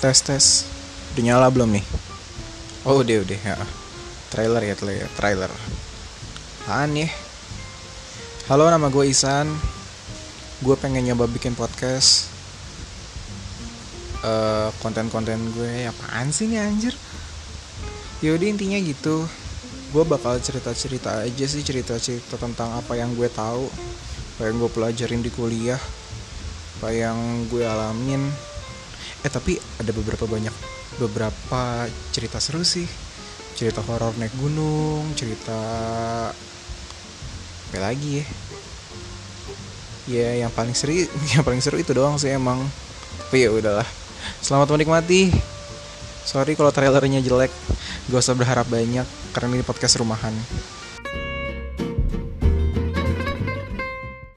tes tes udah nyala belum nih? Oh udah udah ya. Trailer ya trailer trailer. Apaan ya? Halo nama gue Isan. Gue pengen nyoba bikin podcast. Eh konten-konten gue apaan sih nih anjir? Yaudah intinya gitu. Gue bakal cerita-cerita aja sih cerita-cerita tentang apa yang gue tahu apa yang gue pelajarin di kuliah apa yang gue alamin eh tapi ada beberapa banyak beberapa cerita seru sih. Cerita horor naik gunung cerita apa lagi ya? Ya yang paling seru yang paling seru itu doang sih emang. Tapi ya udahlah. Selamat menikmati. Sorry kalau trailernya jelek. Gak usah berharap banyak karena ini podcast rumahan